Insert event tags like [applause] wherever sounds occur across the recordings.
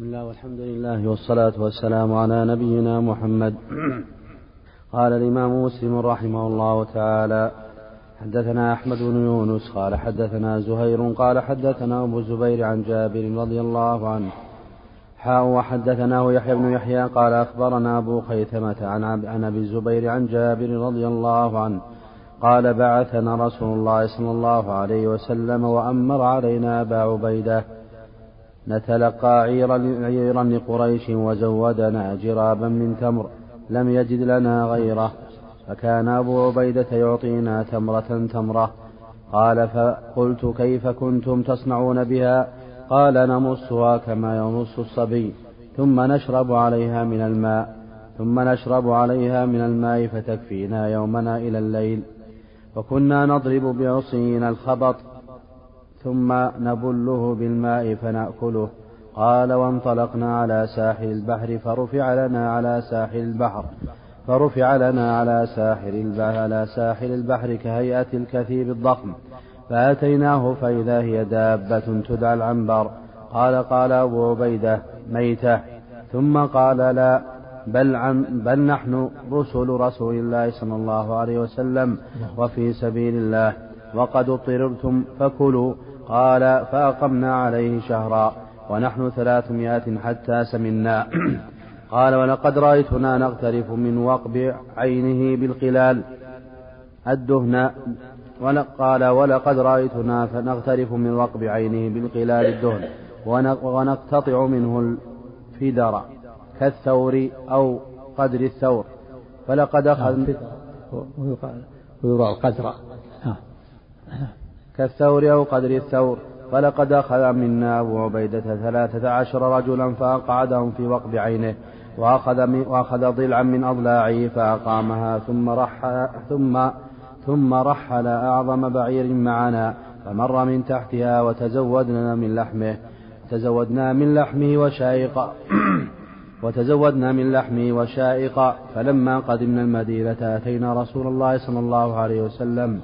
بسم الله والحمد لله والصلاة والسلام على نبينا محمد. [clears throat] قال الإمام مسلم رحمه الله تعالى حدثنا أحمد بن يونس قال حدثنا زهير قال حدثنا أبو الزبير عن جابر رضي الله عنه. حاء وحدثناه يحيى بن يحيى قال أخبرنا أبو خيثمة عن, أبي الزبير عن جابر رضي الله عنه. قال بعثنا رسول الله صلى الله عليه وسلم وأمر علينا أبا عبيدة نتلقى عيرا, عيرا لقريش وزودنا جرابا من تمر لم يجد لنا غيره. فكان أبو عبيدة يعطينا تمرة تمرة. قال فقلت كيف كنتم تصنعون بها؟ قال نمصها كما يمص الصبي. ثم نشرب عليها من الماء. ثم نشرب عليها من الماء فتكفينا يومنا إلى الليل. وكنا نضرب بعصينا الخبط. ثم نبله بالماء فنأكله. قال وانطلقنا على ساحل البحر فرفع لنا على ساحل البحر. فرفع لنا على ساحل البحر على ساحل البحر كهيئة الكثيب الضخم. فأتيناه فإذا هي دابة تدعى العنبر. قال قال أبو عبيدة ميتة. ثم قال لا بل, عن بل نحن رسل رسول الله صلى الله عليه وسلم وفي سبيل الله. وقد اضطررتم فكلوا. قال فأقمنا عليه شهرا ونحن ثلاثمائة حتى سمنا. [clears throat] قال ولقد رأيتنا نغترف من وقب عينه بالقلال. الدهن. قال ولقد رأيتنا نغترف من وقب عينه بالقلال الدهن. ونقتطع منه الفدر كالثور أو قدر الثور. فلقد أخذ ويرى القدر كالثور أو قدر الثور فلقد أخذ منا أبو عبيدة ثلاثة عشر رجلا فأقعدهم في وقب عينه وأخذ, من وأخذ ضلعا من أضلاعه فأقامها ثم رحل ثم ثم رحل أعظم بعير معنا فمر من تحتها وتزودنا من لحمه تزودنا من لحمه وشائق [clears throat] وتزودنا من لحمه وشائق فلما قدمنا المدينة أتينا رسول الله صلى الله عليه وسلم.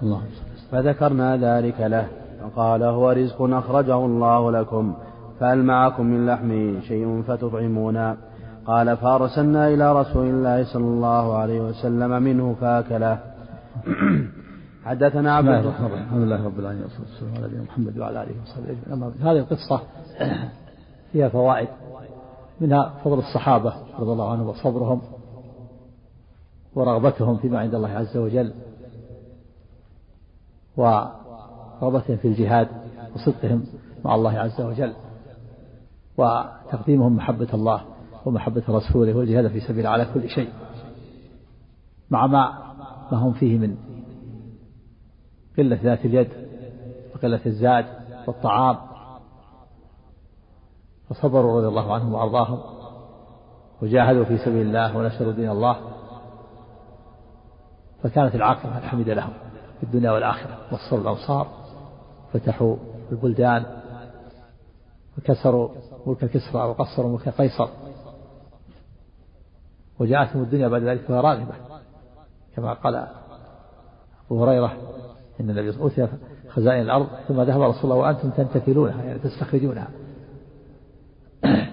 فذكرنا ذلك له. فقال هو رزق أخرجه الله لكم. فهل معكم من لحمه شيء فتطعمونا؟ قال فأرسلنا إلى رسول الله صلى الله عليه وسلم منه فأكله. [clears throat] حدثنا عبد الرحمن الحمد لله رب العالمين والصلاة والسلام على نبينا محمد وعلى آله وصحبه أجمعين. هذه القصة [clears throat] فيها فوائد. منها فضل الصحابة رضي الله عنهم وصبرهم ورغبتهم فيما عند الله عز وجل. ورغبتهم في الجهاد وصدقهم مع الله عز وجل. وتقديمهم محبة الله ومحبة رسوله والجهاد في سبيل على كل شيء. مع ما ما هم فيه من قلة ذات اليد وقلة الزاد والطعام. فصبروا رضي الله عنهم وأرضاهم وجاهدوا في سبيل الله ونشروا دين الله. فكانت العاقبة الحميدة لهم. في الدنيا والآخرة. وصلوا الأمصار فتحوا البلدان وكسروا ملك كسرى وقصروا ملك قيصر. وجاءتهم الدنيا بعد ذلك وهي راغبة. كما قال أبو هريرة إن النبي وسلم خزائن الأرض ثم ذهب رسول الله وأنتم تنتقلونها يعني تستخرجونها. [clears throat]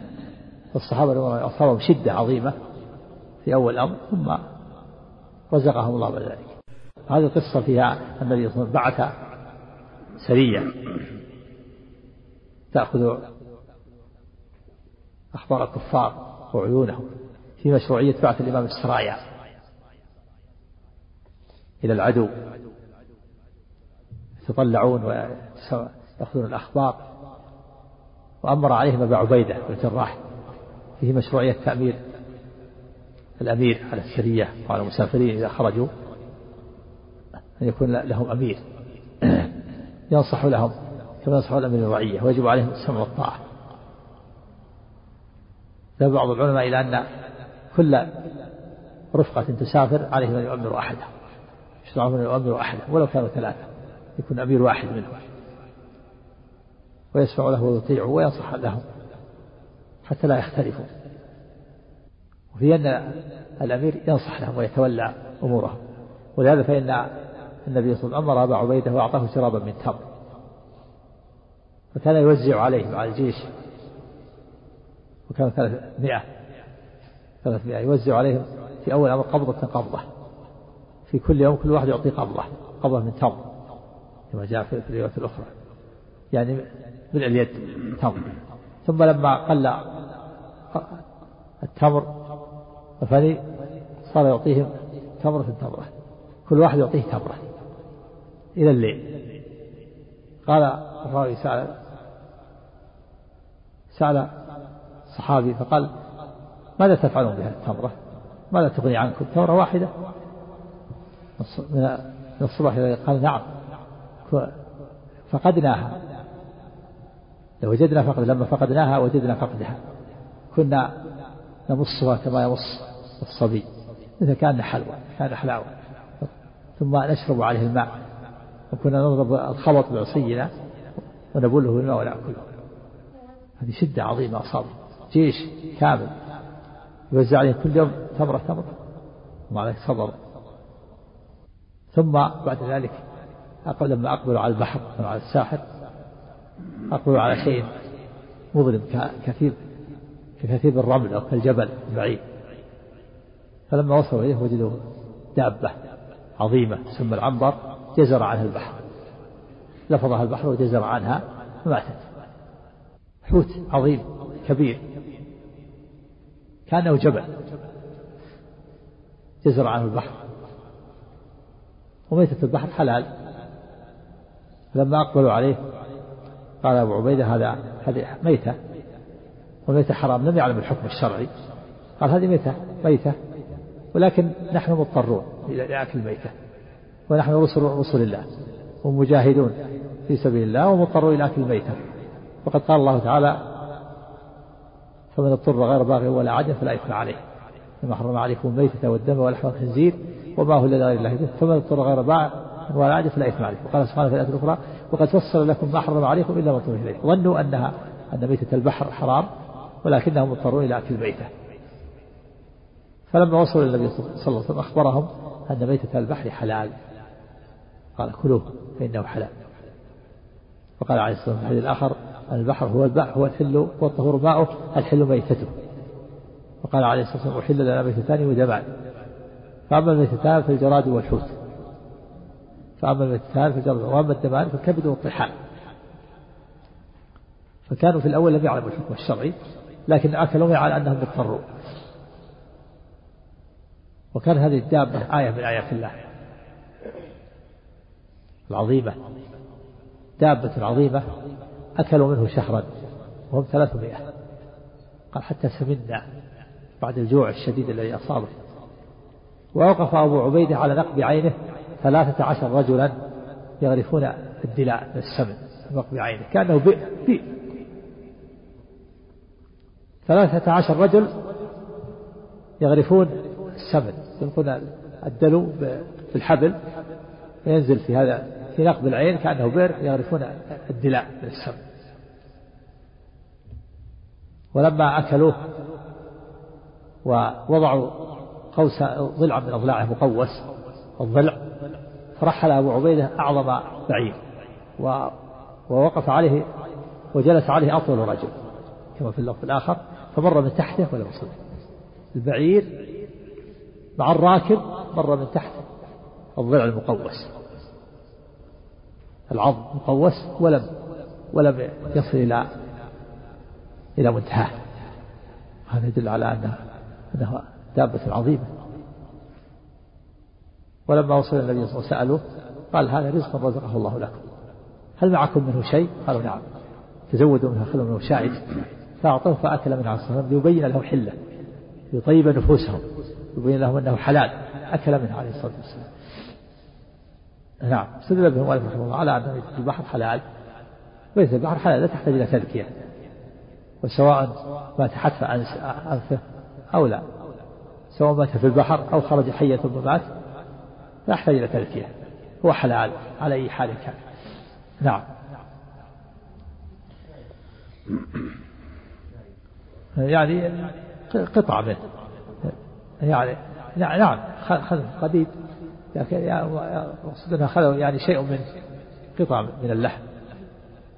فالصحابة أصابهم شدة عظيمة في أول الأمر ثم رزقهم الله بعد ذلك. هذه القصة فيها النبي صلى الله عليه وسلم بعث سرية تأخذ أخبار الكفار وعيونهم في مشروعية بعث الإمام السرايا إلى العدو. يتطلعون ويأخذون الأخبار. وأمر عليهم أبا عبيدة بن الجراح فيه مشروعية تأمير الأمير على السرية. وعلى المسافرين إذا خرجوا أن يكون لهم أمير. [clears throat] ينصح لهم كما ينصح الأمير الرعية ويجب عليهم السمع والطاعة. ذهب بعض العلماء إلى أن كل رفقة تسافر عليهم أن يؤمروا أحدا يشرعون أن يؤمروا أحدا ولو كانوا ثلاثة يكون أمير واحد منهم. ويسمع له ويطيع وينصح لهم حتى لا يختلفوا. وفي أن الأمير ينصح لهم ويتولى أمورهم. ولهذا فإن النبي صلى الله عليه وسلم أمر أبا عبيدة وأعطاه شرابا من تمر. فكان يوزع عليه وعلى الجيش. وكان ثلاثمائة ثلاثمائة يوزع عليهم في أول أمر قبضة قبضة. في كل يوم كل واحد يعطيه قبضة. قبضة من تمر. كما جاء في الرواية الأخرى. يعني من اليد تمر. ثم لما قل التمر الفني صار يعطيهم تمرة تمرة كل واحد يعطيه تمرة. إلى الليل. قال الراوي سأل سأل صحابي فقال ماذا تفعلون بها التمرة؟ ماذا تغني عنكم تمرة واحدة. من الصبح قال نعم. فقدناها. لو وجدنا فقد لما فقدناها وجدنا فقدها. كنا نمصها كما يمص الصبي إذا كان حلوى كان حلاوة. ثم نشرب عليه الماء. وكنا نضرب الخبط بعصينا ونبله بالماء ونأكله هذه شدة عظيمة أصابه. جيش كامل. يوزع عليه كل يوم تمرة تمرة ومع ذلك صبر. ثم بعد ذلك أقبل لما أقبلوا على البحر على الساحل. أقبلوا على شيء مظلم كثير. ككثير الرمل أو كالجبل البعيد. فلما وصلوا إليه وجدوا دابة عظيمة تسمى العنبر. جزر عنها البحر. لفظها البحر وجزر عنها فماتت حوت عظيم كبير. كأنه جبل. جزر عنه البحر. وميتة البحر حلال. لما أقبلوا عليه قال أبو عبيدة هذا هذه ميتة. والميتة حرام لم يعلم الحكم الشرعي. قال هذه ميتة ميتة. ولكن نحن مضطرون إلى أكل الميتة. ونحن رسل رسل الله ومجاهدون في سبيل الله ومضطرون إلى أكل الميتة. وقد قال الله تعالى فمن اضطر غير باغي ولا عدل فلا إثم عليه. كما حرم عليكم الميتة والدم ولحم الخنزير وما هو لغير الله فمن اضطر غير باغ ولا عدل فلا إثم عليه وقال سبحانه في الآية الأخرى وقد فصل لكم ما حرم عليكم إلا ما اضطر إليه ظنوا أنها أن ميتة البحر حرام ولكنهم مضطرون إلى أكل الميتة. فلما وصلوا النبي صلى الله عليه وسلم أخبرهم أن ميتة البحر حلال. قال كلوه فإنه حلال. وقال عليه الصلاة والسلام في الآخر البحر هو البحر هو الحل والطهور ماؤه الحل ميتته. وقال عليه الصلاة والسلام أحل لنا ميتتان ودمان فأما الميتتان فالجراد والحوت. فأما الميتتان فالجراد وأما الدمان فالكبد والطحال. فكانوا في الأول لم يعلموا الحكم الشرعي لكن أكلوا على أنهم مضطرون وكان هذه الدابة آية من آيات الله. العظيمة. دابة عظيمة أكلوا منه شهرا وهم ثلاثمائة. قال حتى سمنا بعد الجوع الشديد الذي أصابه. ووقف أبو عبيدة على نقب عينه ثلاثة عشر رجلا يغرفون الدلاء من السمن نقب عينه. كأنه بئر بئر. ثلاثة عشر رجل يغرفون السمن. يلقون الدلو بالحبل. وينزل في هذا في نقب العين كأنه بئر يغرفون الدلاء من السمن ولما أكلوه ووضعوا قوس ضلعا من أضلاعه مقوس الضلع فرحل أبو عبيدة أعظم بعير ووقف عليه وجلس عليه أطول رجل كما في اللفظ الآخر فمر من تحته ولم يصل. البعير مع الراكب مر من تحت الضلع المقوس. العظم مقوس ولم ولم يصل إلى إلى منتهاه. هذا يدل على أنه أنه دابة عظيمة. ولما وصل النبي صلى الله عليه وسلم سألوه قال هذا رزق رزقه الله لكم. هل معكم منه شيء؟ قالوا نعم. تزودوا منها خلوا منه شاهد فأعطوه فأكل عليه وسلم ليبين له حلة. ليطيب نفوسهم. يبين لهم أنه حلال. أكل منها عليه الصلاة والسلام. نعم. استدل بهم رحمه الله على أن البحر حلال. ليس البحر حلال لا تحتاج إلى تذكية. وسواء مات حتف أنفه أو لا. سواء مات في البحر أو خرج حية ثم مات لا يحتاج إلى تذكية. هو حلال على أي حال كان. نعم. يعني قطعة منه. يعني نعم خذ قديد. لكن يعني خذوا يعني شيء من قطع من اللحم.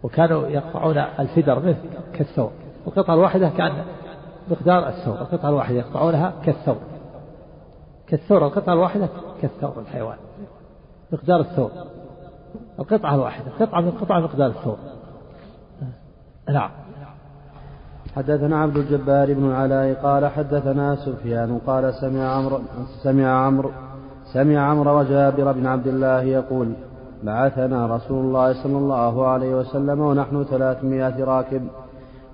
وكانوا يقطعون الفدر منه كالثوب. القطعة الواحدة كأن مقدار الثور القطعة الواحدة يقطعونها كالثور كالثور القطعة الواحدة كالثور الحيوان. مقدار الثور القطعة الواحدة قطعة من قطعة مقدار الثور نعم. حدثنا عبد الجبار بن العلاء قال حدثنا سفيان قال سمع عمرو سمع عمرو سمع عمرو وجابر بن عبد الله يقول بعثنا رسول الله صلى الله عليه وسلم ونحن ثلاثمائة راكب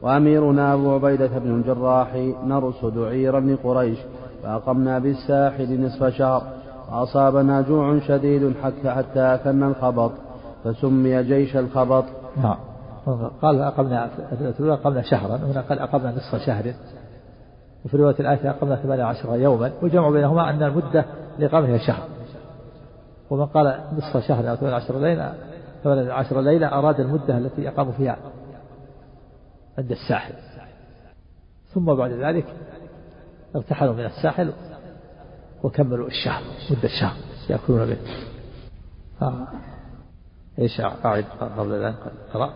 وأميرنا أبو عبيدة بن الجراح نرصد عيرا لقريش فأقمنا بالساحل نصف شهر وأصابنا جوع شديد حتى أكلنا الخبط فسمي جيش الخبط. نعم. قال أقمنا الأولى أقمنا شهرا هنا قال أقمنا نصف شهر. وفي رواية الآية أقمنا ثمانية عشر يوما وجمع بينهما أن المدة لإقامتها شهر. ومن قال نصف شهر أو ثمانية عشر ليلة ثمانية عشر ليلة أراد المدة التي أقاموا فيها عند الساحل. ثم بعد ذلك ارتحلوا من الساحل وكملوا الشهر مدة الشهر يأكلون به آه. إيش قاعد قبل ذلك قرأ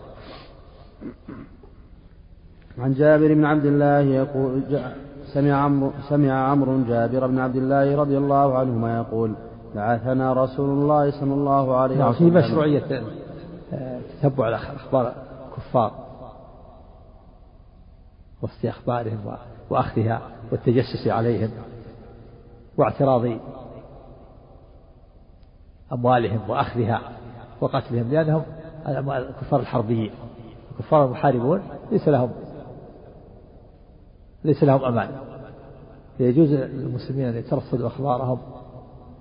عن جابر بن عبد الله يقول سمع عمرو سمع عمرو جابر بن عبد الله رضي الله عنهما يقول بعثنا رسول الله صلى الله عليه نعم في مشروعية آه، تتبع أخبار الكفار واستخبارهم وأخذها والتجسس عليهم واعتراض أموالهم وأخذها وقتلهم لأنهم الكفار الحربيين. الكفار المحاربون ليس لهم. ليس لهم أمان. يجوز للمسلمين أن يترصدوا أخبارهم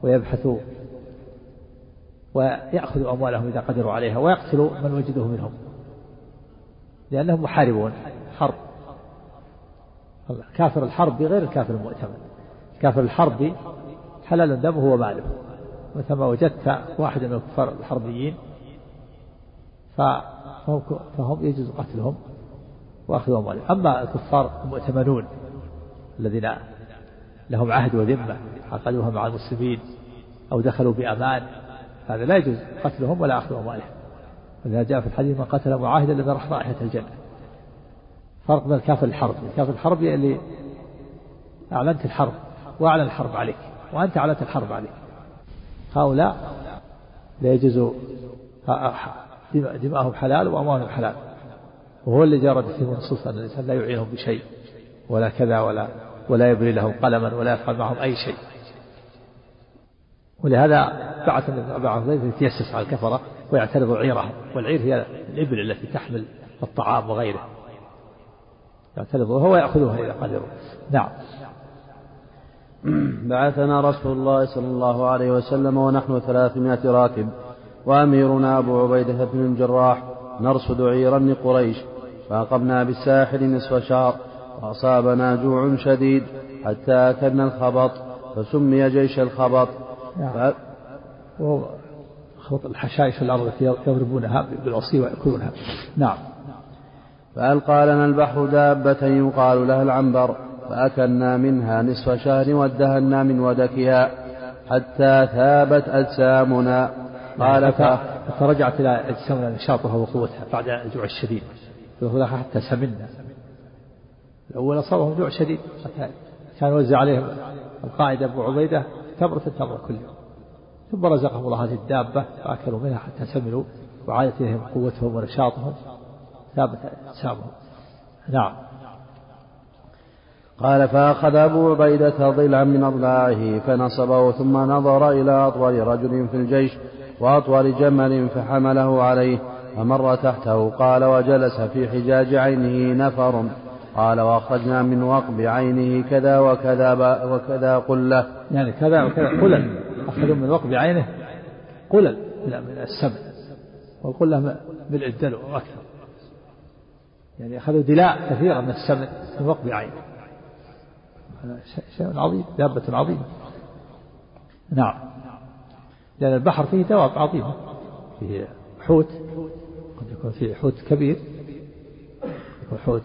ويبحثوا ويأخذوا أموالهم إذا قدروا عليها ويقتلوا من وجدوه منهم. لأنهم محاربون حرب. كافر الحرب غير الكافر المؤتمن. كافر الحرب حلال دمه وماله. مثل ما وجدت واحد من الكفار الحربيين فهم, فهم يجوز قتلهم وأخذ أموالهم أما الكفار المؤتمنون الذين لهم عهد وذمة عقدوها مع المسلمين أو دخلوا بأمان هذا لا يجوز قتلهم ولا أخذ أموالهم ولذا جاء في الحديث من قتل معاهدا لم يرح رائحة الجنة. فرق بين الكافر الحرب. الكافر الحرب اللي أعلنت الحرب وأعلن الحرب عليك وأنت أعلنت الحرب عليك. هؤلاء لا يجوز دماءهم حلال وأموالهم حلال. وهو اللي جرد فيه النصوص أن الإنسان لا يعينهم بشيء ولا كذا ولا ولا يبري لهم قلما ولا يفعل معهم أي شيء. ولهذا بعث بعث يتيسس على الكفرة ويعترض عيرهم والعير هي الإبل التي تحمل الطعام وغيره. يعترض وهو يأخذها إذا قدروا. نعم. بعثنا رسول الله صلى الله عليه وسلم ونحن ثلاثمائة راكب. وأميرنا أبو عبيدة بن الجراح نرصد عيرا لقريش فأقمنا بالساحل نصف شهر وأصابنا جوع شديد حتى أكلنا الخبط فسمي جيش الخبط. نعم. ف... خبط الحشائش الأرض يضربونها بالعصي ويأكلونها. نعم. فألقى لنا البحر دابة يقال لها العنبر فأكلنا منها نصف شهر وادهنا من ودكها حتى ثابت أجسامنا. قال فرجعت إلى أجسامنا نشاطها وقوتها بعد الجوع الشديد. حتى سمنا الأول أصابهم جوع شديد. كان يوزع عليهم القائد أبو عبيدة تمرة تمرة كل يوم ثم رزقهم الله هذه الدابة فأكلوا منها حتى سمنوا وعادت إليهم قوتهم ونشاطهم. ثابت أجسامهم. نعم. قال فأخذ أبو عبيدة ضلعا من أضلاعه فنصبه ثم نظر إلى أطول رجل في الجيش وأطول جمل فحمله عليه فمر تحته. قال وجلس في حجاج عينه نفر. قال وأخرجنا من وقب عينه كذا وكذا وكذا قلة. يعني كذا وكذا قلل أخذوا من وقب عينه قلل من السبع والقلة الدلو أكثر يعني أخذوا دلاء كثيرة من السمن من وقب عينه. هذا شيء عظيم دابة عظيمة. نعم. لأن البحر فيه دواب عظيمة فيه حوت قد يكون فيه حوت كبير. يكون حوت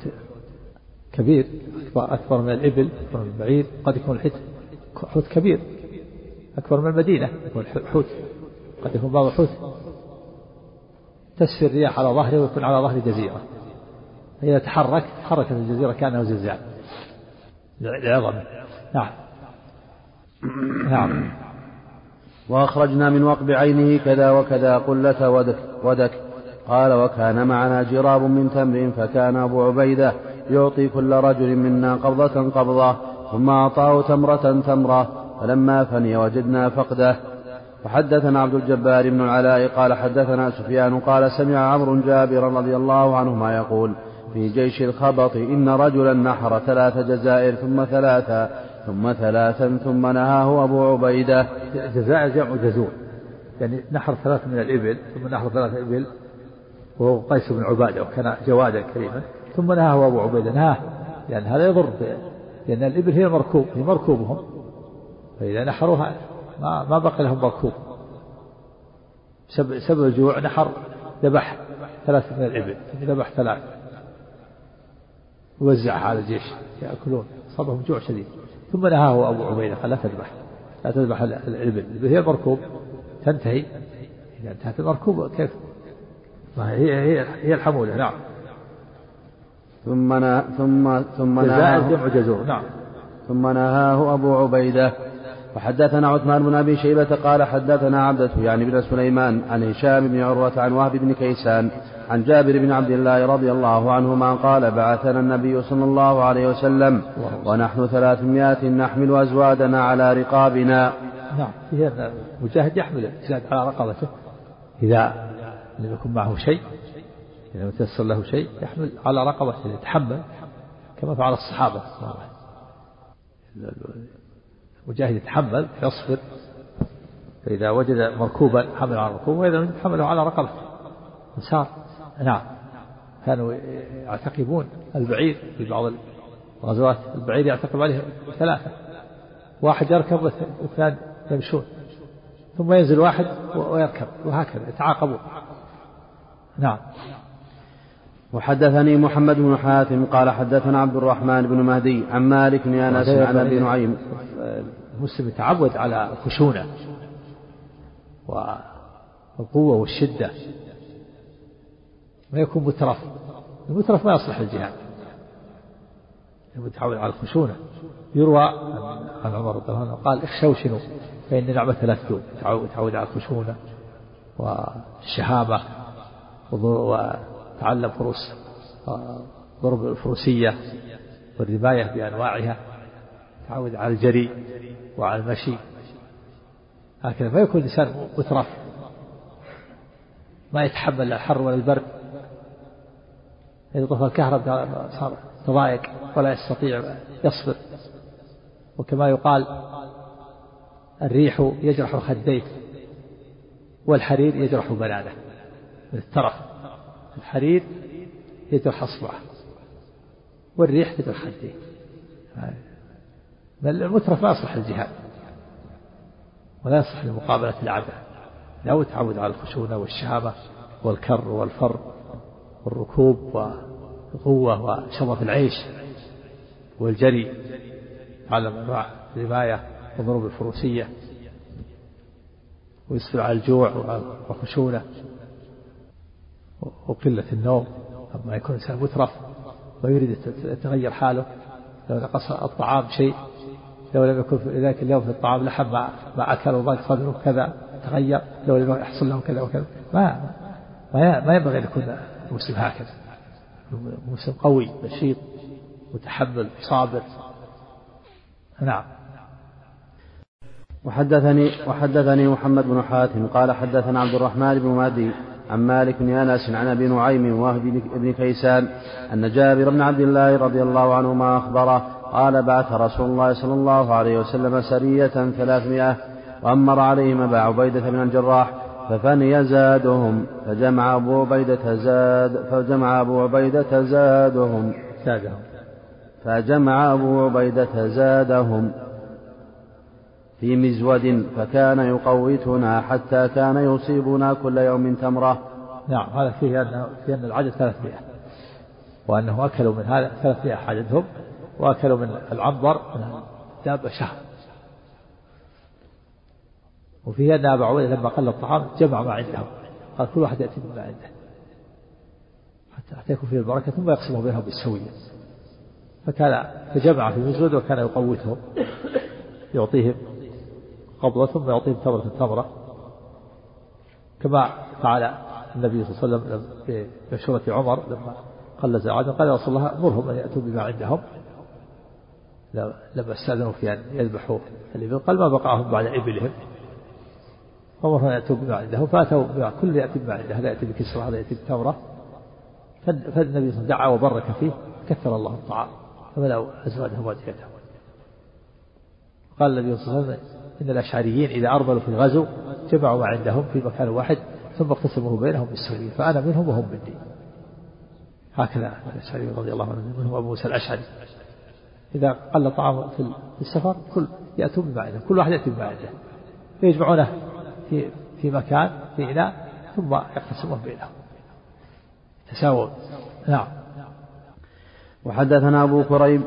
كبير أكبر, أكبر من الإبل أكبر من البعير. قد يكون الحوت حوت كبير أكبر من المدينة يكون حوت. قد يكون بعض الحوت. تسفي الرياح على ظهره ويكون على ظهر جزيرة. فإذا تحرك تحركت الجزيرة كأنه زلزال. لعظمه نعم. نعم. وأخرجنا من وقب عينه كذا وكذا قلة ودك, ودك. قال وكان معنا جراب من تمر فكان أبو عبيدة يعطي كل رجل منا قبضة قبضة ثم أعطاه تمرة تمرة فلما فني وجدنا فقده. وحدثنا عبد الجبار بن العلاء قال حدثنا سفيان قال سمع عمرو جابرا رضي الله عنهما يقول في جيش الخبط إن رجلا نحر ثلاث جزائر ثم ثلاثا ثم ثلاثا ثم نهاه أبو عبيدة. جزائر جمع جزور يعني نحر ثلاث من الإبل ثم نحر ثلاث إبل وهو قيس بن عبادة وكان جوادا كريما ثم نهاه أبو عبيدة. نهاه لأن هذا يضر لأن الإبل هي المركوب هي مركوبهم. فإذا نحروها ما ما بقي لهم مركوب. سبب الجوع نحر ذبح ثلاثة من الإبل ثم ذبح ثلاث ووزعها على الجيش يأكلون صابهم جوع شديد. ثم نهاه أبو عبيدة قال لا تذبح لا تذبح الإبل. هي المركوب تنتهي. إذا انتهت المركوب كيف؟ هي هي هي الحمولة نعم. ثم نا ثم ثم نهاه جمع جزور نعم. ثم نهاه أبو عبيدة. وحدثنا عثمان بن أبي شيبة قال حدثنا عبدة يعني بن سليمان عن هشام بن عروة عن وهب بن كيسان عن جابر بن عبد الله رضي الله عنهما قال بعثنا النبي صلى الله عليه وسلم ونحن ثلاثمائة نحمل أزوادنا على رقابنا. نعم المجاهد يحمل الزاد على رقبته. إذا لم يكن معه شيء إذا لم يتيسر له شيء يحمل على رقبته يتحمل كما فعل الصحابة المجاهد يتحمل يصبر فإذا وجد مركوبا حمل على الركوب وإذا حمله على رقبته. انسار نعم. كانوا يعتقبون البعير في بعض الغزوات. البعير يعتقب عليه ثلاثة. واحد يركب والثاني يمشون. ثم ينزل واحد ويركب وهكذا يتعاقبون. نعم. وحدثني محمد بن حاتم قال حدثنا عبد الرحمن بن مهدي عن مالك بن أنس عن أبي نعيم. المسلم يتعود على الخشونه والقوة والشدة. ما يكون مترف. المترف ما يصلح للجهاد. المتعود على الخشونه يروى عن عمر رضي الله عنه قال اخشوشنوا فإن نعمة لا تدوم تعود على الخشونة والشهامة وتعلم فروس ضرب الفروسية والرماية بأنواعها. تعود على الجري وعلى المشي. هكذا. ما يكون الإنسان مترف. ما يتحمل الحر ولا البرد. إذا طفى الكهرباء صار تضايق ولا يستطيع يصبر. وكما يقال الريح يجرح خديه والحرير يجرح بنانه. من الترف الحرير يجرح أصبعه والريح تجرح خديه. بل المترف ما يصلح الجهاد ولا يصلح لمقابلة الأعداء لا تعود على الخشونة والشهامة والكر والفر. والركوب والقوة وشرف العيش والجري على أنواع الرماية وضروب الفروسية ويصبر على الجوع والخشونة وقلة النوم. أما يكون إنسان مترف ويريد يتغير حاله لو نقص الطعام شيء لو لم يكن في ذلك اليوم في الطعام لحم ما, ما أكل وضاق صدره كذا تغير لو لم يحصل له كذا وكذا. ما ما ينبغي أن يكون المسلم هكذا. مسلم قوي نشيط متحمل صابر. نعم. وحدثني وحدثني محمد بن حاتم قال حدثنا عبد الرحمن بن مهدي عن مالك بن أنس عن أبي نعيم وهب بن كيسان أن جابر بن عبد الله رضي الله عنهما أخبره قال بعث رسول الله صلى الله عليه وسلم سرية ثلاثمائة وأمر عليهم أبا عبيدة بن الجراح ففني زادهم فجمع أبو عبيدة زاد فجمع أبو عبيدة زادهم. زادهم. فجمع أبو عبيدة زادهم في مزود فكان يقوتنا حتى كان يصيبنا كل يوم تمرة. نعم هذا فيه أن في أن العدد 300 وأنه أكلوا من هذا 300 عددهم وأكلوا من العنبر من دابة شهر. وفيه أن أبا عبيدة لما قل الطعام جمع ما عنده قال كل واحد يأتي بما عنده. حتى حتى يكون فيه البركة ثم يقسمه بينهم بالسوية. فكان فجمع في مزود وكان يقوتهم يعطيهم قبضة ثم يعطيهم تمرة تمرة. كما فعل النبي صلى الله عليه وسلم في مشورة عمر لما قل زعاد. قال يا رسول الله مرهم أن يأتوا بما عندهم. لما استأذنوا في أن يذبحوا الإبل. قال ما بقاهم بعد إبلهم؟ أن يأتوا بما عندهم فأتوا بما كل يأتي بما عنده هذا يأتي بكسرة هذا يأتي بتمرة فالنبي صلى الله عليه وسلم دعا وبرك فيه كثر الله الطعام فملأوا أزواجهم وأدعيتهم قال النبي صلى الله عليه وسلم إن الأشعريين إذا أرملوا في الغزو جمعوا ما عندهم في مكان واحد ثم اقتسموه بينهم بالسوية فأنا منهم وهم مني هكذا الأشعري رضي الله عنه منهم أبو موسى الأشعري. إذا قل طعام في السفر كل يأتون بما عنده كل واحد يأتي بما عنده فيجمعونه. في في مكان في إناء ثم يقتسمون بينهم. تساوون. نعم. وحدثنا أبو كريب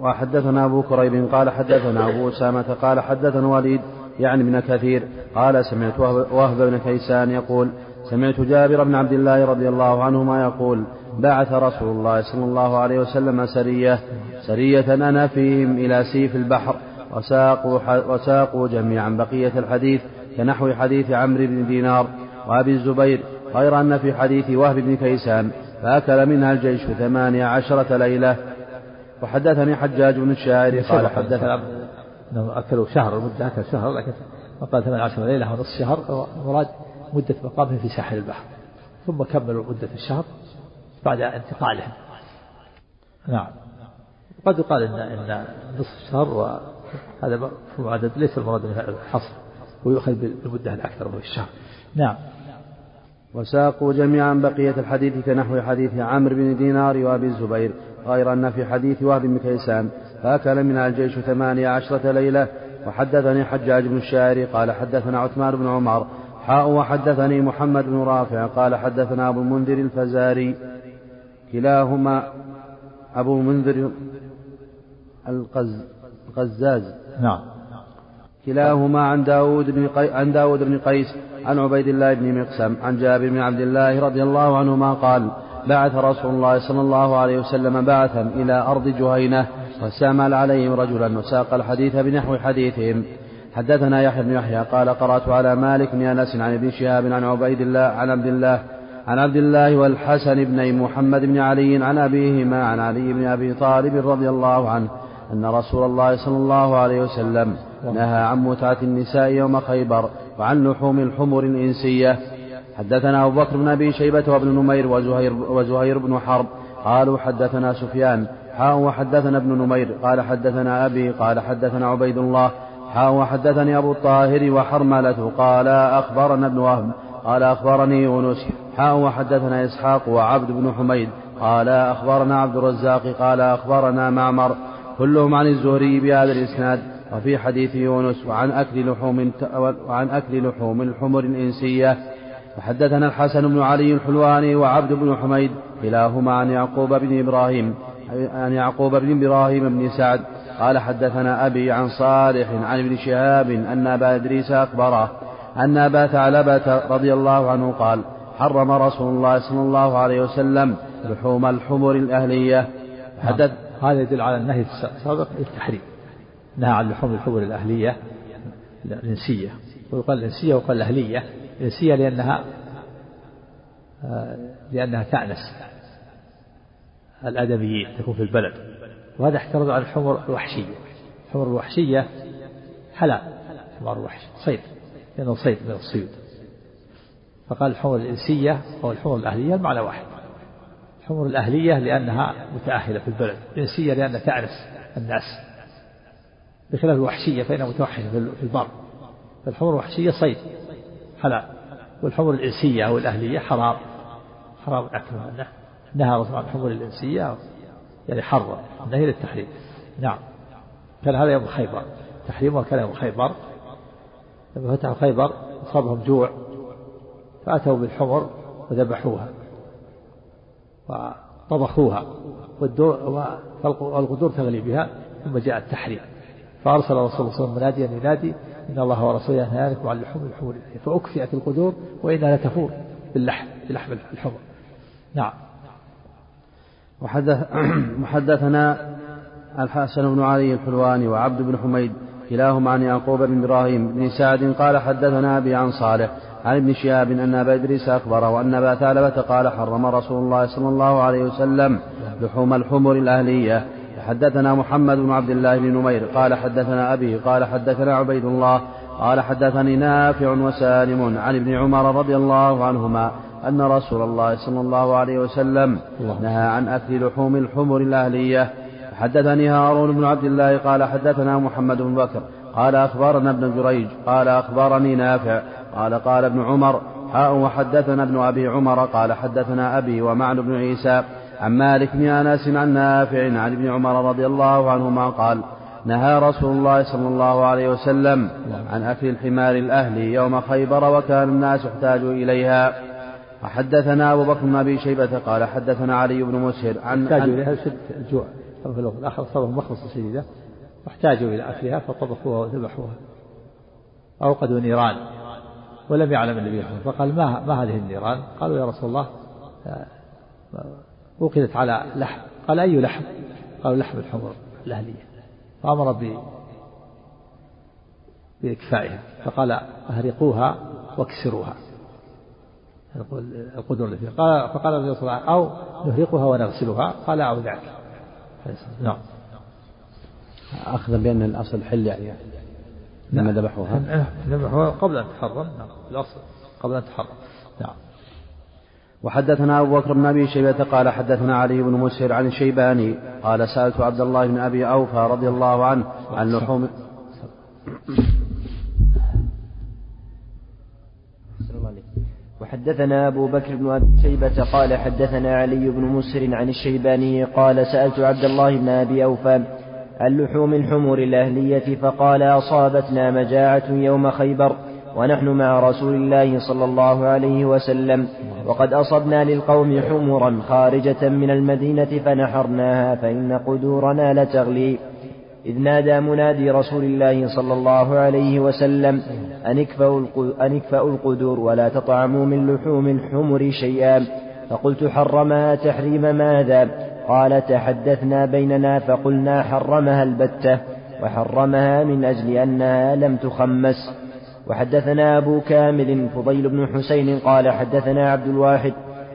وحدثنا أبو كريب قال حدثنا أبو أسامة قال حدثنا وليد يعني ابن كثير قال سمعت وهب بن كيسان يقول سمعت جابر بن عبد الله رضي الله عنهما يقول بعث رسول الله صلى الله عليه وسلم سرية سرية أنا فيهم إلى سيف البحر وساقوا, وساقوا جميعا بقية الحديث كنحو حديث عمرو بن دينار وأبي الزبير غير أن في حديث وهب بن كيسان فأكل منها الجيش ثمانية عشرة ليلة. وحدثني حجاج بن الشاعر قال حدثنا أنهم أكلوا شهر المدة أكل شهر لكن وقال ثمان عشر ليلة ونصف شهر المراد مدة مقامهم في ساحل البحر. ثم كملوا مدة الشهر بعد انتقالهم نعم. قد يقال ان إن نصف الشهر وهذا مفهوم عدد ليس المراد من الحصر. ويؤخذ بالمدة الأكثر وهو الشهر. نعم. وساقوا جميعا بقية الحديث كنحو حديث عمرو بن دينار وأبي الزبير غير أن في حديث وهب بن كيسان فأكل منها الجيش ثمانية عشرة ليلة وحدثني حجاج بن الشاعر قال حدثنا عثمان بن عمر حاء وحدثني محمد بن رافع قال حدثنا أبو المنذر الفزاري كلاهما أبو المنذر القز القزاز. نعم. كلاهما عن داود بن قي... عن داود بن قيس عن عبيد الله بن مقسم عن جابر بن عبد الله رضي الله عنهما قال بعث رسول الله صلى الله عليه وسلم بعثا إلى أرض جهينة واستعمل عليهم رجلا وساق الحديث بنحو حديثهم. حدثنا يحيى بن يحيى قال قرأت على مالك بن أنس عن ابن شهاب عن عبيد الله عن عبد الله عن عبد الله والحسن بن محمد بن علي عن أبيهما عن علي بن أبي طالب رضي الله عنه أن رسول الله صلى الله عليه وسلم نهى عن متعة النساء يوم خيبر وعن لحوم الحمر الإنسية. حدثنا أبو بكر بن أبي شيبة وابن نمير وزهير, وزهير بن حرب قالوا حدثنا سفيان. حاء وحدثنا ابن نمير. قال حدثنا أبي قال حدثنا عبيد الله. حاء وحدثني أبو الطاهر وحرملة. قال أخبرنا ابن وهب. قال أخبرني يونس حاء وحدثنا إسحاق وعبد بن حميد. قال أخبرنا عبد الرزاق. قال أخبرنا معمر. كلهم عن الزهري بهذا الإسناد وفي حديث يونس وعن أكل لحوم وعن أكل لحوم الحمر الإنسية. وحدثنا الحسن بن علي الحلواني وعبد بن حميد كلاهما عن يعقوب بن إبراهيم عن يعقوب بن إبراهيم بن سعد. قال حدثنا أبي عن صالح عن ابن شهاب أن أبا إدريس أخبره أن أبا ثعلبة رضي الله عنه قال حرم رسول الله صلى الله عليه وسلم لحوم الحمر الأهلية. حدث هذا يدل على النهي السابق للتحريم نهى عن لحوم الحمر الأهلية الإنسية ويقال الإنسية ويقال الأهلية. الإنسية لأنها لأنها تأنس الأدبيين تكون في البلد وهذا احترز عن الحمر الوحشية. الحمر الوحشية حلال حمار الوحش صيد لأنه صيد من الصيود. فقال الحمر الإنسية أو الحمر الأهلية المعنى واحد. الحمر الأهلية لأنها متأهلة في البلد الإنسية لأنها تأنس الناس بخلاف الوحشية فإنها متوحشة في البر. فالحمر الوحشية صيد حلال. والحمر الإنسية أو الأهلية حرام حرام أكلها نهى الرسول عن الحمر الإنسية يعني حرم نهي للتحريم. نعم. كان هذا يوم خيبر. تحريمه كان يوم خيبر. لما فتحوا خيبر أصابهم جوع فأتوا بالحمر وذبحوها. وطبخوها والغدور تغلي بها ثم جاء التحريم. فأرسل الرسول صلى الله عليه وسلم مناديا ينادي إن الله ورسوله ينهانكم عن لحوم الحمر. فأكفئت القدور وإنها لتفور باللحم بلحم الحمر. نعم. وحدث [clears throat] وحدثنا الحسن بن علي الحلواني وعبد بن حميد كلاهما عن يعقوب بن إبراهيم بن سعد قال حدثنا أبي عن صالح عن ابن شهاب إن أبا إدريس أخبره وأن أبا ثعلبة قال حرم رسول الله صلى الله عليه وسلم لحوم الحمر الأهلية. حدثنا محمد بن عبد الله بن نمير قال حدثنا أبي قال حدثنا عبيد الله قال حدثني نافع وسالم عن ابن عمر رضي الله عنهما أن رسول الله صلى الله عليه وسلم نهى عن أكل لحوم الحمر الأهلية. حدثني هارون بن عبد الله قال حدثنا محمد بن بكر قال أخبرنا ابن جريج قال أخبرني نافع قال قال ابن عمر حاء وحدثنا ابن أبي عمر قال حدثنا أبي ومعن بن عيسى عن مالك بن أنس عن نافع عن ابن عمر رضي الله عنهما قال نهى رسول الله صلى الله عليه وسلم عن أكل الحمار الأهلي يوم خيبر وكان الناس احتاجوا إليها. وحدثنا أبو بكر بن أبي شيبة قال حدثنا علي بن مسهر عن احتاجوا إليها شد الجوع الآخر صاروا مخلصة شديدة واحتاجوا إلى أكلها فطبخوها وذبحوها. أوقدوا نيران. ولم يعلم النبي صلى الله عليه وسلم. فقال ما, ما هذه النيران؟ قالوا يا رسول الله آه، أوقدت على لحم. قال أي لحم؟ قالوا لحم الحمر الأهلية. فأمر ب بإكفائها فقال أهرقوها واكسروها. القدر فيها قال فقال النبي صلى الله عليه وسلم أو نهرقها ونغسلها. قال أو ذاك نعم. أخذا بأن الأصل حل يعني لما ذبحوها. ذبحوها. قبل أن تحرم. نعم. الأصل قبل أن تحرم. نعم. وحدثنا أبو بكر بن أبي شيبة قال حدثنا علي بن مسهر عن الشيباني قال سألت عبد الله بن أبي أوفى رضي الله عنه عن لحوم وحدثنا أبو بكر بن أبي شيبة قال حدثنا علي بن مسهر عن الشيباني قال سألت عبد الله بن أبي أوفى عن لحوم الحمر الأهلية فقال أصابتنا مجاعة يوم خيبر ونحن مع رسول الله صلى الله عليه وسلم وقد أصبنا للقوم حمرا خارجة من المدينة فنحرناها فإن قدورنا لتغلي. إذ نادى منادي رسول الله صلى الله عليه وسلم أن اكفأوا القدور ولا تطعموا من لحوم الحمر شيئا. فقلت حرمها تحريم ماذا؟ قال تحدثنا بيننا فقلنا حرمها البتة وحرمها من أجل أنها لم تخمس. وحدثنا أبو كامل فضيل بن حسين قال حدثنا عبد الواحد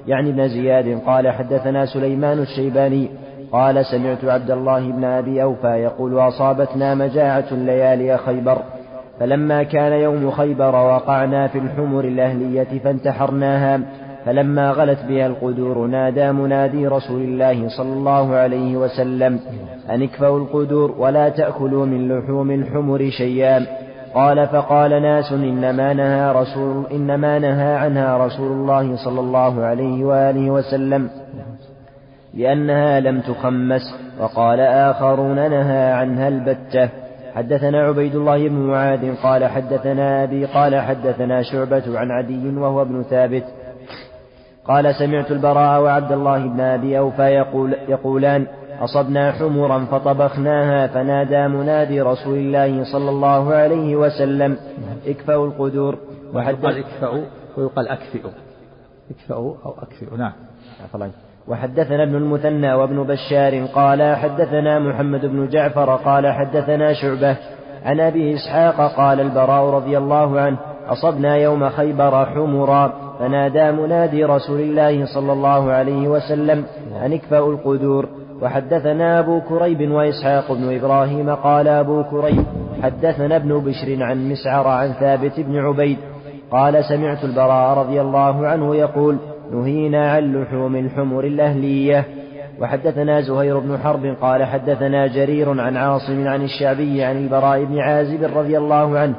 يعني بن زياد قال حدثنا سليمان الشيباني قال سمعت عبد الله بن أبي أوفى يقول أصابتنا مجاعة ليالي خيبر. فلما كان يوم خيبر وقعنا في الحمر الأهلية فانتحرناها فلما غلت بها القدور نادى منادي رسول الله صلى الله عليه وسلم أن اكفوا القدور ولا تأكلوا من لحوم الحمر شيئا. قال فقال ناس إنما نهى رسول إنما نهى عنها رسول الله صلى الله عليه وآله وسلم لأنها لم تخمس. وقال آخرون نهى عنها البتة. حدثنا عبيد الله بن معاذ قال حدثنا أبي قال حدثنا شعبة عن عدي وهو ابن ثابت قال سمعت البراء وعبد الله بن أبي أوفى يقول يقولان أصبنا حمرا فطبخناها فنادى منادي رسول الله صلى الله عليه وسلم اكفأوا القدور. وحدث اكفأوا ويقال أكفئوا. اكفأوا أو أكفئوا نعم. وحدثنا ابن المثنى وابن بشار قال حدثنا محمد بن جعفر قال حدثنا شعبة عن أبي إسحاق قال البراء رضي الله عنه أصبنا يوم خيبر حمرا فنادى منادي رسول الله صلى الله عليه وسلم أن اكفأوا القدور. وحدثنا أبو كريب وإسحاق بن إبراهيم قال أبو كريب حدثنا ابن بشر عن مسعر عن ثابت بن عبيد قال سمعت البراء رضي الله عنه يقول نهينا عن لحوم الحمر الأهلية. وحدثنا زهير بن حرب قال حدثنا جرير عن عاصم عن الشعبي عن البراء بن عازب رضي الله عنه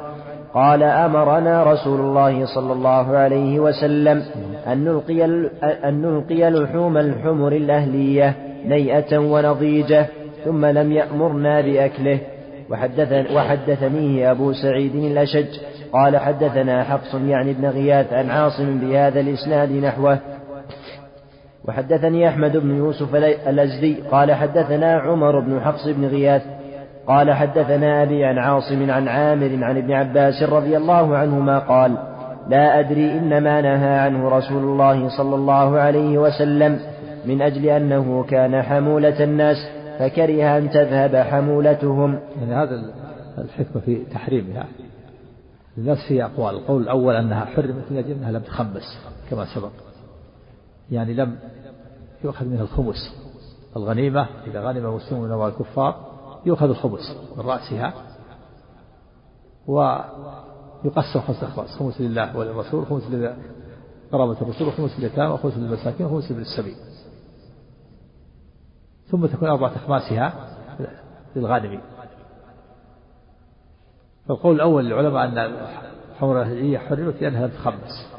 قال أمرنا رسول الله صلى الله عليه وسلم أن نلقي, أن نلقي لحوم الحمر الأهلية نيئة ونضيجة ثم لم يأمرنا بأكله. وحدث وحدثنيه أبو سعيد الأشج قال حدثنا حفص يعني ابن غياث عن عاصم بهذا الإسناد نحوه. وحدثني أحمد بن يوسف الأزدي قال حدثنا عمر بن حفص بن غياث قال حدثنا أبي عن عاصم عن عامر عن ابن عباس رضي الله عنهما قال لا أدري إنما نهى عنه رسول الله صلى الله عليه وسلم من أجل أنه كان حمولة الناس فكره أن تذهب حمولتهم. يعني هذا الحكمة في تحريمها. لنفس في أقوال. القول الأول أنها حرمت من أجل أنها لم تخمس كما سبق. يعني لم يؤخذ منها الخمس. الغنيمة إذا غنم المسلمون من الكفار يؤخذ الخمس من رأسها ويقسم خمسة أخماس خمس لله وللرسول خمس لقرابة الرسول وخمس لليتامى وخمس للمساكين وخمس للسبيل. ثم تكون أربعة أخماسها للغانمين. فالقول الأول للعلماء أن الحمر الأهلية حرمت لأنها لم تخمس.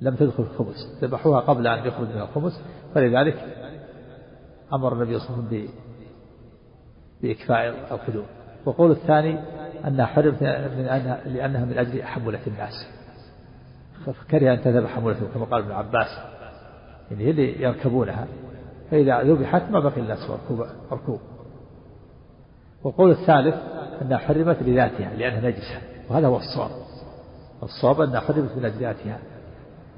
لم تدخل الخبز ذبحوها قبل أن يخرج من الخبز فلذلك أمر النبي صلى الله عليه وسلم بإكفاء القدوم. والقول الثاني أنها حرمت من أنها لأنها من أجل حمولة الناس. فكره أن تذهب حمولتهم كما قال ابن عباس. يعني هي اللي يركبونها. فإذا ذبحت ما بقي الناس مركوب والقول الثالث أنها حرمت لذاتها لأنها نجسة. وهذا هو الصواب. الصواب أنها حرمت من أجل ذاتها.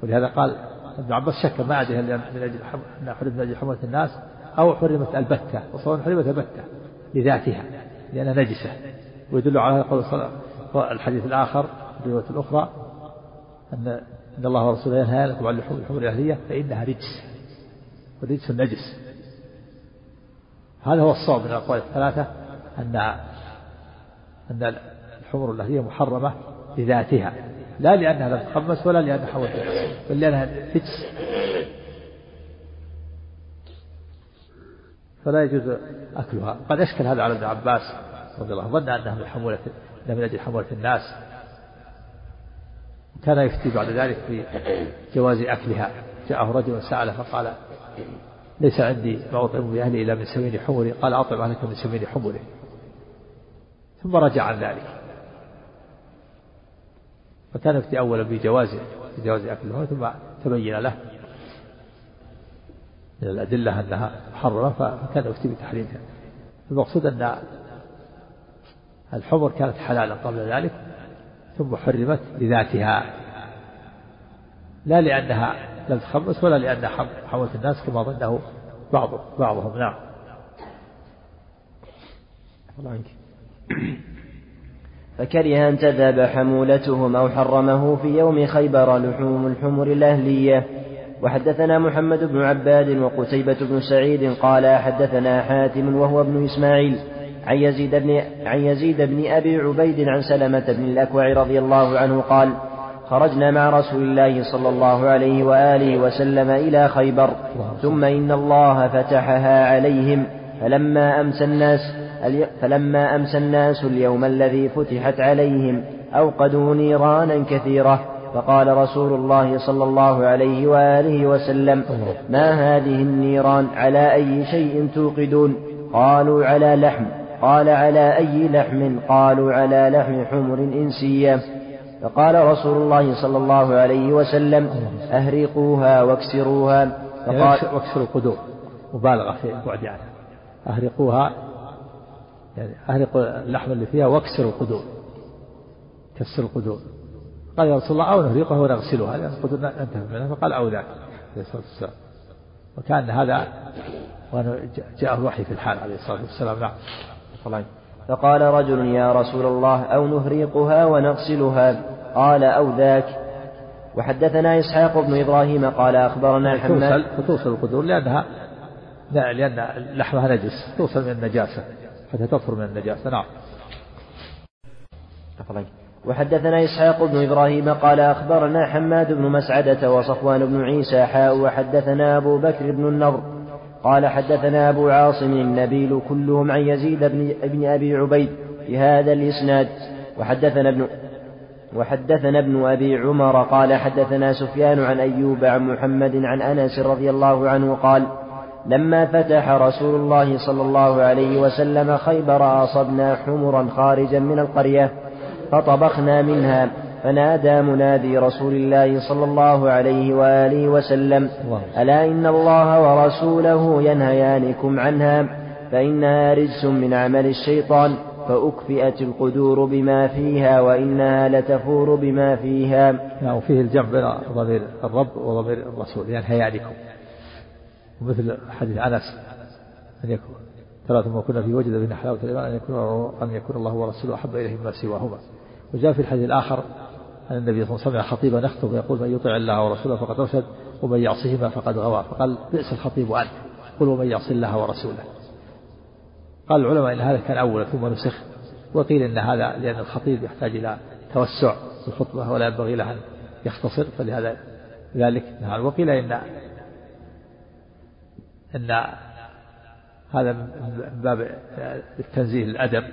ولهذا قال ابن عباس شك ما أدري هل من أجل أنها حرمت من أجل حمولة الناس أو حرمت البتة. وصواب حرمت البتة. لذاتها لأنها نجسة. ويدل على قول الحديث الآخر الرواية الأخرى أن إن الله ورسوله ينهى عن لحوم الحمر الأهلية فإنها رجس. والرجس النجس. هذا هو الصواب من الأقوال الثلاثة أن أن الحمر الأهلية محرمة لذاتها. لا لأنها لم تخمس ولا لأنها حولت بل لأنها رجس. فلا يجوز أكلها. قد أشكل هذا على ابن عباس رضي الله عنه. ظن أنها من حمولة من أجل حمولة الناس. كان يفتي بعد ذلك في جواز أكلها. جاءه رجل سأله فقال ليس عندي ما أطعم بأهلي إلا من سمين حمري قال أطعم أهلك من سمين حمري ثم رجع عن ذلك. فكان يفتي أولا بجواز بجواز أكلها ثم تبين له من الأدلة أنها محرمة فكان يفتي بتحريمها. المقصود أن الحمر كانت حلالا قبل ذلك ثم حرمت لذاتها. لا لأنها لم تخمس ولا لأن حملت الناس كما ظنه بعض بعضهم. نعم. فكره أن تذهب حمولتهم أو حرمه في يوم خيبر لحوم الحمر الأهلية. وحدثنا محمد بن عباد وقتيبة بن سعيد قال حدثنا حاتم وهو ابن إسماعيل عن يزيد بن عن يزيد بن أبي عبيد عن سلمة بن الأكوع رضي الله عنه قال خرجنا مع رسول الله صلى الله عليه وآله وسلم إلى خيبر ثم إن الله فتحها عليهم فلما أمسى الناس فلما أمسى الناس اليوم الذي فتحت عليهم أوقدوا نيرانا كثيرة. فقال رسول الله صلى الله عليه وآله وسلم ما هذه النيران؟ على أي شيء توقدون؟ قالوا على لحم. قال على أي لحم؟ قالوا على لحم حمر إنسية فقال رسول الله صلى الله عليه وسلم أهرقوها واكسروها. فقال واكسروا القدور مبالغة في البعد عنها. أهرقوها يعني أهرقوا اللحم اللي فيها واكسروا القدور كسروا القدور قال يا رسول الله أو نهرقها ونغسلها لأن القدور انتهى منها فقال أو ذاك عليه الصلاة والسلام. وكان هذا جاء الوحي في الحال عليه الصلاة والسلام. نعم. فقال رجل يا رسول الله أو نهريقها ونغسلها؟ قال أو ذاك. وحدثنا إسحاق بن إبراهيم قال أخبرنا حماد فتوصل القدور لأنها لا لأن لحمها نجس. توصل من النجاسة حتى تطهر من النجاسة. نعم. وحدثنا إسحاق بن إبراهيم قال أخبرنا حماد بن مسعدة وصفوان بن عيسى حاء وحدثنا أبو بكر بن النضر قال حدثنا أبو عاصم النبيل كلهم عن يزيد بن, ابن أبي عبيد في هذا الإسناد. وحدثنا ابن وحدثنا ابن أبي عمر قال حدثنا سفيان عن أيوب عن محمد عن أنس رضي الله عنه قال لما فتح رسول الله صلى الله عليه وسلم خيبر أصبنا حمرا خارجا من القرية فطبخنا منها فنادى منادي رسول الله صلى الله عليه وآله وسلم ألا إن الله ورسوله ينهيانكم عنها؟ فإنها رجس من عمل الشيطان فأكفئت القدور بما فيها وإنها لتفور بما فيها. نعم وفيه الجمع بين ضمير الرب وضمير الرسول ينهيانكم. ومثل حديث أنس أن يكون ثلاث ما كنا في وجد بين حلاوة الإيمان أن يكون أن يكون الله ورسوله أحب إليه مما سواهما. وجاء في الحديث الآخر أن النبي صلى الله عليه وسلم خطيبا يخطب ويقول من يطع الله ورسوله فقد رشد ومن يعصهما فقد غوى. فقال بئس الخطيب أنت قل ومن يعص الله ورسوله. قال العلماء إن هذا كان أولا ثم نسخ وقيل إن هذا لأن الخطيب يحتاج إلى توسع في الخطبة ولا ينبغي له أن يختصر فلهذا ذلك وقيل إن أن هذا من باب التنزيه الأدب.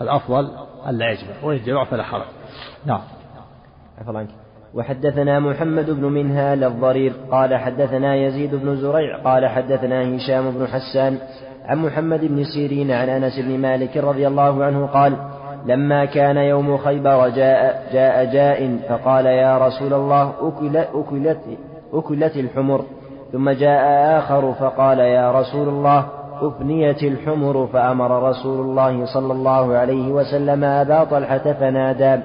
الأفضل ألا يجمع وإن جمع فلا حرج. نعم. عفوا عنك. وحدثنا محمد بن منهال الضرير قال حدثنا يزيد بن زريع قال حدثنا هشام بن حسان عن محمد بن سيرين عن أنس بن مالك رضي الله عنه قال لما كان يوم خيبر جاء جاء جاء فقال يا رسول الله أكل أكلت أكلت الحمر ثم جاء آخر فقال يا رسول الله أفنيت الحمر فأمر رسول الله صلى الله عليه وسلم أبا طلحة فنادى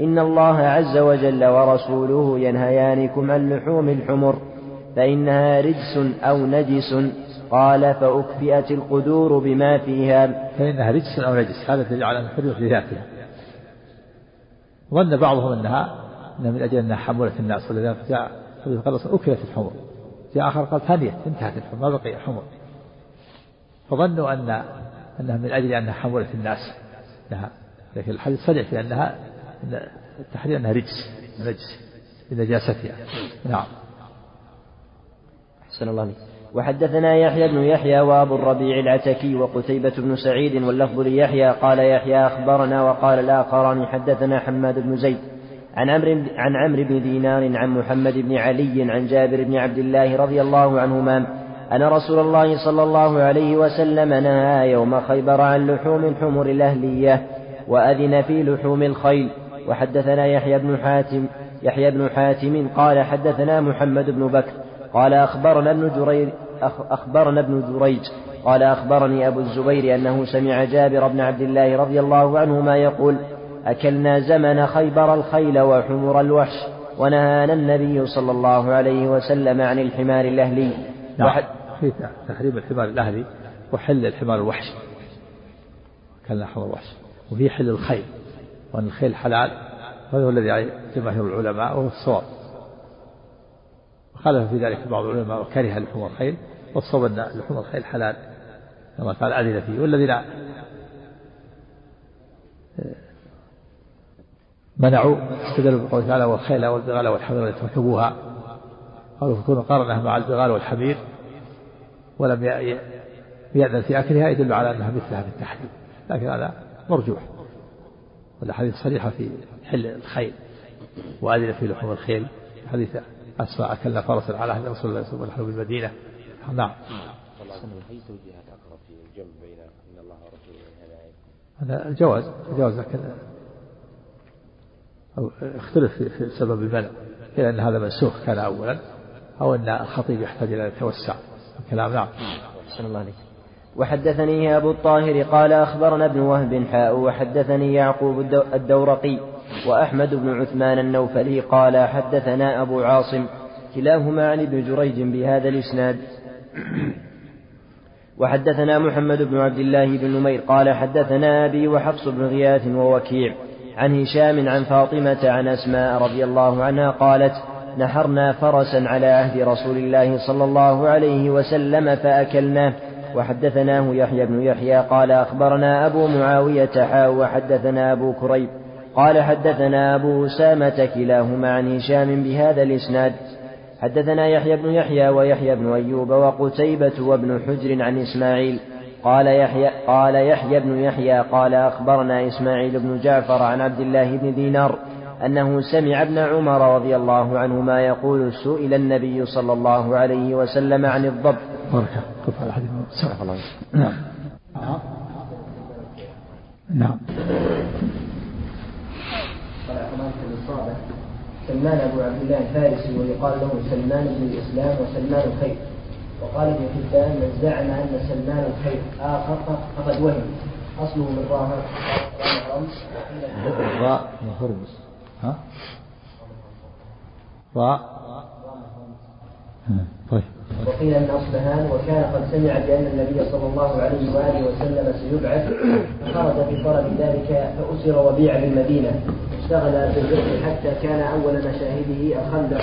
إن الله عز وجل ورسوله ينهيانكم عن لحوم الحمر فإنها رجس أو نجس قال فأكفئت القدور بما فيها. فإنها رجس أو نجس هذا دليل على الحدود لذاتها ظن بعضهم أنها أنها من أجل أنها حمولة الناس ولذلك جاء أكلت الحمر. جاء آخر قال ثانية انتهت الحمر ما بقي حمر. فظنوا أن أنها من أجل أنها حمولة الناس. لها. لكن الحديث صريح في أنها التحرير أنها رجس. نجس بنجاستها نعم. أحسن الله عليك. وحدثنا يحيى بن يحيى وأبو الربيع العتكي وقتيبة بن سعيد واللفظ ليحيى. قال يحيى أخبرنا وقال الآخران حدثنا حماد بن زيد عن عمرو عن عمرو بن دينار عن محمد بن علي عن جابر بن عبد الله رضي الله عنهما أن رسول الله صلى الله عليه وسلم نهى يوم خيبر عن لحوم الحمر الأهلية وأذن في لحوم الخيل. وحدثنا يحيى بن حاتم يحيى بن حاتم قال حدثنا محمد بن بكر قال أخبرنا ابن جرير أخبرنا ابن جريج قال أخبرني أبو الزبير أنه سمع جابر بن عبد الله رضي الله عنهما يقول أكلنا زمن خيبر الخيل وحمر الوحش ونهانا النبي صلى الله عليه وسلم عن الحمار الأهلي. نعم. في تحريم الحمار الأهلي وحل الحمار الوحشي كان حمار الوحش وفي حل الخيل. وأن الخيل حلال. وهذا هو الذي عليه جماهير العلماء وهو الصواب خالف في ذلك بعض العلماء وكره لحوم الخيل والصواب أن لحوم الخيل حلال. كما قال أذن فيه. والذين منعوا استدلوا بقوله تعالى والخيل والبغال والحمير لتركبوها قالوا فكون قارنها مع البغال والحمير. ولم يأذن في أكلها يدل على أنها مثلها في التحريم لكن هذا مرجوح. والأحاديث صريحة في حل الخيل وأذن في لحوم الخيل. حديث أسماء أكلنا فرسا على عهد رسول الله صلى الله عليه وسلم بالمدينة. نعم. أي توجيهات أقرب في الجمع بين أن الله هذا الجواز الجواز لكن أو اختلف في سبب المنع إلى أن هذا منسوخ كان أولا أو أن الخطيب يحتاج إلى التوسع. الكلام نعم أحسن الله عليك وحدثني أبو الطاهر قال أخبرنا ابن وهب حاء وحدثني يعقوب الدورقي وأحمد بن عثمان النوفلي قال حدثنا أبو عاصم كلاهما عن ابن جريج بهذا الإسناد. وحدثنا محمد بن عبد الله بن نمير قال حدثنا أبي وحفص بن غياث ووكيع عن هشام عن فاطمة عن أسماء رضي الله عنها قالت نحرنا فرسا على عهد رسول الله صلى الله عليه وسلم فأكلناه. وحدثناه يحيى بن يحيى قال أخبرنا أبو معاوية حاء وحدثنا أبو كريب. قال حدثنا أبو أسامة كلاهما عن هشام بهذا الإسناد. حدثنا يحيى بن يحيى ويحيى بن أيوب وقتيبة وابن حجر عن إسماعيل. قال يحيى قال يحيى بن يحيى قال أخبرنا إسماعيل بن جعفر عن عبد الله بن دينار. أنه سمع ابن عمر رضي الله عنهما يقول سئل النبي صلى الله عليه وسلم عن الضب بركة قف على حديث نعم. نعم. سلمان أبو عبد الله الفارسي ويقال له سلمان بن الإسلام وسلمان الخير. وقال ابن حبان من زعم أن سلمان الخير آخر فقد وهم. أصله من راهر راء من هرمز ها؟ راء طيب. وقيل من أصبهان وكان قد سمع بأن النبي صلى الله عليه وآله وسلم سيبعث فخرج في طلب ذلك فأسر وبيع بالمدينة اشتغل بالفقه حتى كان أول مشاهده الخندق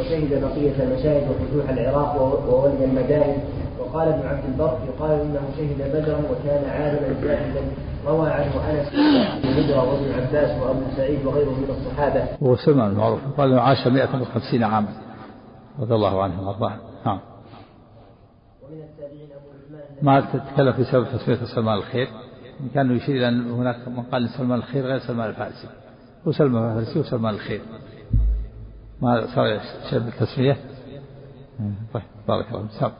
وشهد بقية المشاهد وفتوح العراق وولي المدائن. وقال ابن عبد البر يقال إنه شهد بدرا وكان عالما زاهدا روى عنه أنس بن هجره وابن عباس وأبو سعيد وغيرهم من الصحابة. هو سلمان المعروف. قال انه عاش 150 عاما. رضي الله عنه وأرضاه. نعم. ومن التابعين أبو عثمان. ما تتكلم في سبب تسمية سلمان الخير. كان يشير إلى أن هناك من قال سلمان الخير غير سلمان الفارسي. وسلمان الفارسي وسلمان الخير. ما صار شيء بالتسمية؟ طيب بارك الله فيك.